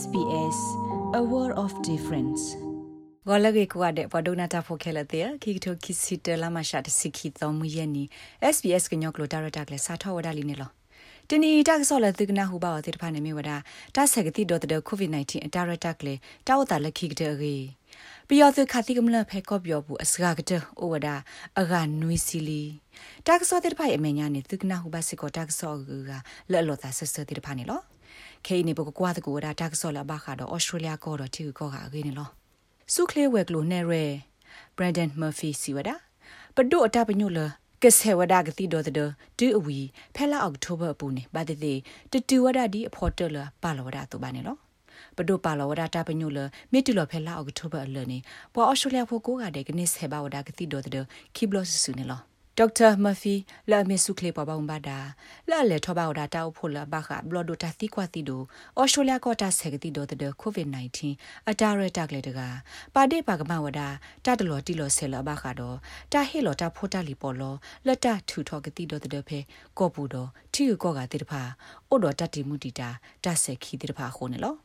SBS a world of difference ဂေါ်လကေကွာတဲ့ပဒုနာတာဖိုခဲလတဲ့ခိကထိုခိစီတလာမရှာတစီခီတော်မူရဲ့နီ SBS ကညောကလိုတာရတာကလေစာထောဝဒါလီနေလောတနီတက်ဆော်လသကနာဟူပါဝတိတဖာနေမြဝဒါတာဆက်ကတိဒေါ်တဲ့ကိုဗစ် -19 အတာရတာကလေတာဝတာလက်ခိကတဲ့ရေပျော်သခတိကမလဖဲကောပြောဘူးအစကားကတဲ့ဩဝဒါအဂနွီစီလီတက်ဆော်တဲ့ဖိုင်အမေညာနေသကနာဟူပါစကောတက်ဆော်ကလဲ့လော်တာဆဆတိတဖာနေလော ခေနေဘကကွာတကူဒါတက်ဆော်လာဘခါတော့ဩစတြေးလျကောတော့တီကောကအကေနေလောစုခလေဝက်ကလိုနဲ့ရဲဘရန်ဒန်မာဖီစီဝဒါပဒိုအတပညိုလကဆေဝဒါကတိဒေါ်တဲ့ဒူအဝီဖဲလာအောက်တိုဘာပူနေဘာတဲ့တတူဝဒါဒီအဖော်တယ်လာပါလောဝဒါတူပါနေလောပဒိုပါလောဝဒါတာပညိုလမီတူလဖဲလာအောက်တိုဘာအလနေပေါ်အော်စတြေးလျဖို့ကိုကတဲ့ကနေဆေဘာဝဒါကတိဒေါ်တဲ့ခီဘလော့ဆူနေလော ဒေါက်တာမဖီလာမီဆုခလေပပအောင်ဘာဒါလာလေထဘောက်ဒါတောက်ဖို့လာဘခဘလော့ဒိုတာသီကွာတီဒိုအော်စတြေးလျကောတာဆက်ကတိဒိုတဲ့ကိုဗစ် -19 အတာရတက်လေတကပါတိပါကမဝဒါတာတလော်တီလော်ဆဲလာဘခတော့တာဟေလော်တာဖိုတာလီပေါ်လောလက်တာထူထောကတိဒိုတဲ့ဖဲကောပူတော့ထီကောကတိတဖာအိုတော်တတိမှုတီတာတဆက်ခီတိတဖာခုန်နော်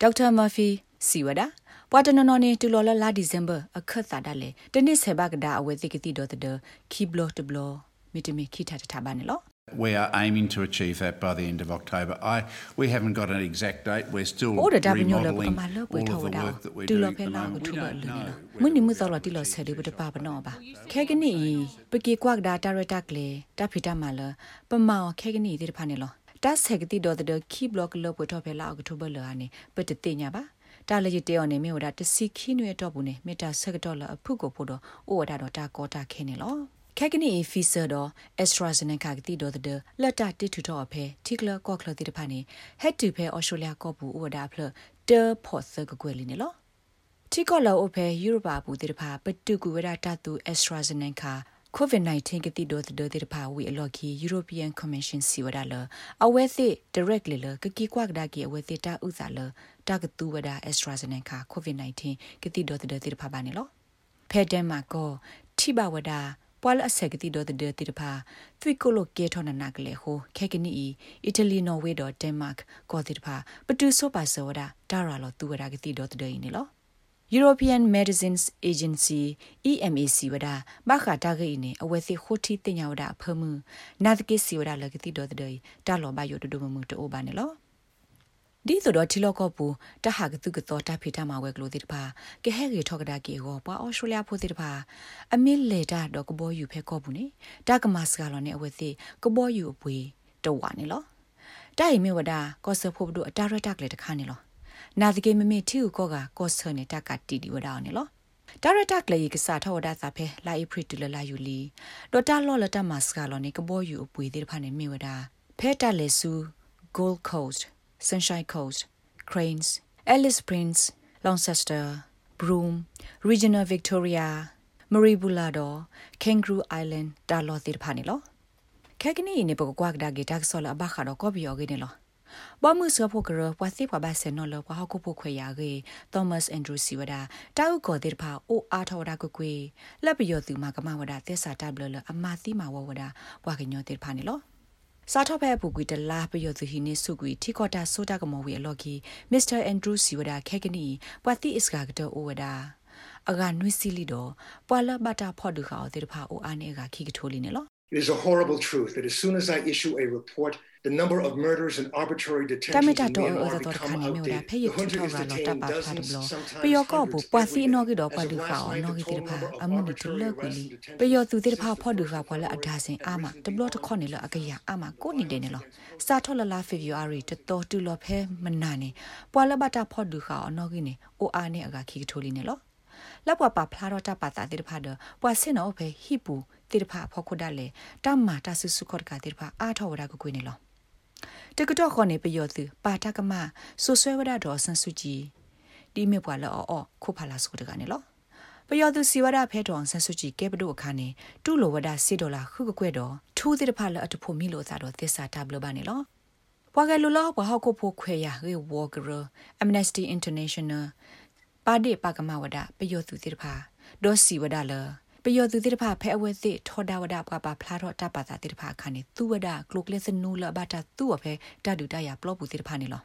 ဒေါက်တာမဖီ စီဝဒါပွာတနနော်နေတူလော်လာဒီဇင်ဘာအခက်သာဒါလေတနစ်ဆေဘကဒါအဝဲသိကတိတော့တဲ့ခီဘလော့တဘလော့မီတမီခီတာတဘာနေလော We are aiming to achieve that by the end of October. I we haven't got an exact date. We're still Order da binyo le remodeling pa ma lo all pwe of tho the da. work that we're Tu lo doing phe at the la moment. ko We thu ba don't lo know. ni. Mun ni mu so lo ti lo se de bu de pa ba no ba. Khe ke ni pe ki kwak da ta re ta kle ta phi ta ma lo. Pa ma khe ke ni de pha ne lo. Ta se ke ti do de ki block lo pwe tho phe la ko thu ba lo ani. Pe te te nya ba. တာ လကြီးတဲော်နေမြေဝဒတစီခီနွေတော့ဘူးနေမေတာဆက်တော့လာအဖုကိုဖို့တော့အိုဝဒါတော့တာကောတာခဲနေလောခက်ကနေဖီဆာတော့ AstraZeneca ကတိတော့တဲ့လက်တာတစ်ထူတော့အဖဲတီကလကော့ကလတိတဖာနေ head to ဖဲ Australia ကော့ဘူးအိုဝဒါဖလတေဖော့ဆကကွယ်လီနေလောတီကောလောအဖဲ Europe ဘူးတိတဖာပတူကူဝဒတာတူ AstraZeneca COVID-19 ကတိဒိုဒိုတိဖာဝီအလော်ကီ European Commission စီဝဒါလအဝဲသိ directly လကကီကွာကဒါကီအဝဲသိတာဥစားလ တာကတူဝဒါ AstraZeneca COVID-19 ကတိဒိုဒိုတိဖာပါနေလောဖဲဒန်မာကိုထိဘဝဒါပွာလအဆက်ကတိဒိုဒိုတိဖာသွိကိုလိုကေထောနနာကလေဟိုခဲကနီအီတလီနော်ဝေဒေါ်ဒန်မတ်ကိုတိဖာပတူဆိုပါဆောဒါဒါရာလောတူဝဒါကတိဒိုဒိုနေလော European Medicines Agency EMAC ဝဒဘာခတာဂိနေအဝဲစီခိုတီတင်ညာဝဒဖမှုနာတကိစီဝဒလကတိတော်တဲ့တာလောဘယိုတဒုမမှုတိုးပါနေလော ဒီဆိုတော့ထီလောကောပူတဟာကတုကတော့တဖိတမှာဝဲကလို့တိတပါကဲဟဲရီထောက်ဒါကီကိုပွာအော်စတြေးလျဖို့တိတပါအမီလေတာတော့ကဘောယူဖဲကောပူနေတာကမစကလောနဲ့အဝဲစီကဘောယူအပွေတော့ဝါနေလောတိုင်မြဝဒကောဆဖို့တို့အတာရတက်လေတခါနေလောနာဒကေမမေတီကိုကကောဆနေတကတီဒီဝဒါနေလောဒါရတာကလေးကစားထောဒါစာဖဲလာအပရီတူလလာယူလီဒေါ်တာလောလတမစကလောနေကဘောယူအပွေသေးဖာနေမိဝဒါဖဲတာလေဆူ Gold Coast Sunshine Coast Cranes Alice Prince Launceston Broome Regional Victoria Maribulado Kangaroo Island တာလောသေးဖာနေလောခဲကနီနေပကကွာကဒါဂီတက်ဆောလာဘခါတော့ကော်ပီယောဂီနေလောဘာမှုစဖို့ကရပွာစီပွားပါစနော်လပွားဟခုဖို့ခွေရကေသောမတ်အန်ဒရူစီဝဒတောက်ကောတေဖာအိုအားထော်ဒါကွကွေလက်ပယောသူမကမဝဒသက်စာတဘလလအမသီမာဝဝဒပွားကညောတေဖာနေလော စာထော့ဖဲပူကွီတလာပယောသူဟိနေစုကွီထီကောတာဆိုတာကမောဝေလော်ကီမစ္စတာအန်ဒရူစီဝဒခဲကနီပွာတိအစ်ကာကတောအိုဝဒအကနွိစီလီတော့ပွာလဘတာဖော်ဒူခါတေဖာအိုအာနေကခိကထိုးလီနေလော It is a horrible truth that as soon as I issue a report, the number of murders and arbitrary detentions Tamita in to Myanmar oza to become khane me ora outdated. phe ye The tu hundred tho is ga lo ta detained pa pha dozens, blo sometimes pe yo ko bu hundreds pa every si day. no gi do As pa of du last kha o night, no the gi ti total pha number of amu ni tu arbitrary le ku arrests li and detentions pe yo tu ti since pha the pho du first kha of kwa la February ada sin have ama risen de blo to beyond kho ni lo akaya ama ko ni de ne lo sa tho la la february to to tu lo phe mana ni pwa la ba ta pho du kha o no gi ni o a ne aga khi tho li ne lo လက်ပွားပါဖလာတော့တပါတာတိတဖာတော့ပွာစင် တော့ဖဲဟိပူတိတဖာဖောက်ခုဒလဲတမ္မာတဆဆုခော့ကတိတဖာအားထောဝရကကွေးနေလောတကတော့ခေါနေပယောသူပါတကမဆူဆွဲဝဒတော်ဆန်စုကြည်ဒီမြပွာလောအော်ခုဖလာစုတကနေလောပယောသူစီဝဒဖဲတော်ဆန်စုကြည်ကဲပဒုအခါနေတူလိုဝဒစီဒေါ်လာခုကကွဲ့တော်ထူးတိတဖာလအတဖို့မိလို့သာတော်သစ္စာတဘလပါနေလောဘွာကလူလောဘဟောက်ကိုဖို့ခွေရရေဝေါ်ဂရ Amnesty International ပါဒေပါကမဝဒပယောသူတိတဖာဒေါ်စီဝဒလ ပယောသူတိတဖာဖဲအဝဲသိထောဒဝဒပပဖလာတော့တပတာတိတဖာခါနေသူဝဒကလုကလက်စနူလဘတာသူ့အဖဲတဒူတရပလော့ပူတိတဖာနေလော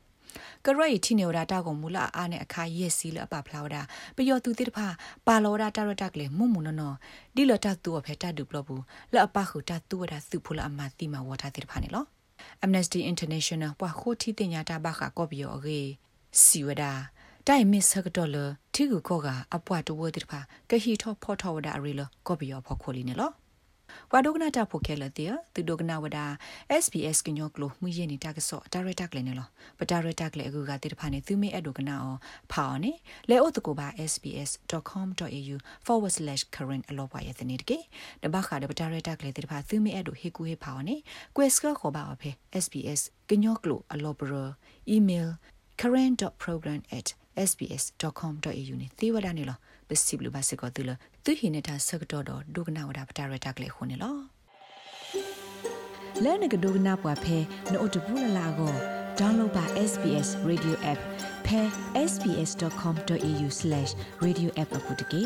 ကရိုက်တီနေဝဒတာကိုမူလာအားနဲ့အခါရက်စီလအပဖလာဝဒပျော်သူတိတဖာပါလောဒတာရတက်လေမှုမှုနော်ဒီလတတူအဖေတတူပလဘူးလအပခုတတူဝဒစုဖူလာအမတိမဝတာတိတဖာနေလော Amnesty International ပွာခိုတီတင်ညာတာဘခကောပြောရေစီဝဒ တိုင်မစ်ဆကတော့လတီကူကောကအပွားတဝတိတဖာကဟီထောဖောထောဝဒအရီလကောပြောဖောခိုလီနေလောဝါဒုကနာတာဖိုခဲလတဲ့သူဒုကနာဝဒါ SBS ကညောကလိုမှုရနေတာကစောဒါရတာကလည်းနော်ပဒါရတာကလည်းအခုကတိတဖာနေသူမေအဒုကနာအောဖောင်းနေလဲအိုတကိုပါ sbs.com.au/current အလောပါရဲ့တဲ့နေတကေတဘခါဒပဒါရတာကလည်းတိတဖာသူမေအဒုဟေကူဟေဖောင်းနေ quest ကခေါ်ပါအဖေ SBS ကညောကလိုအလောဘရ email current.program@sbs.com.au နေသေဝဒနေလောပစီဘလဘစကောတူလသူဟိနေတာဆကတော့ဒုကနာဝဒပတာရတာကလေးခုန်နေလောလဲနကဒုကနာပွားဖဲနို့တဘူးလလာကို download ပါ SBS radio app ဖဲ sbs.com.au/radioapp အပုတ်တကေ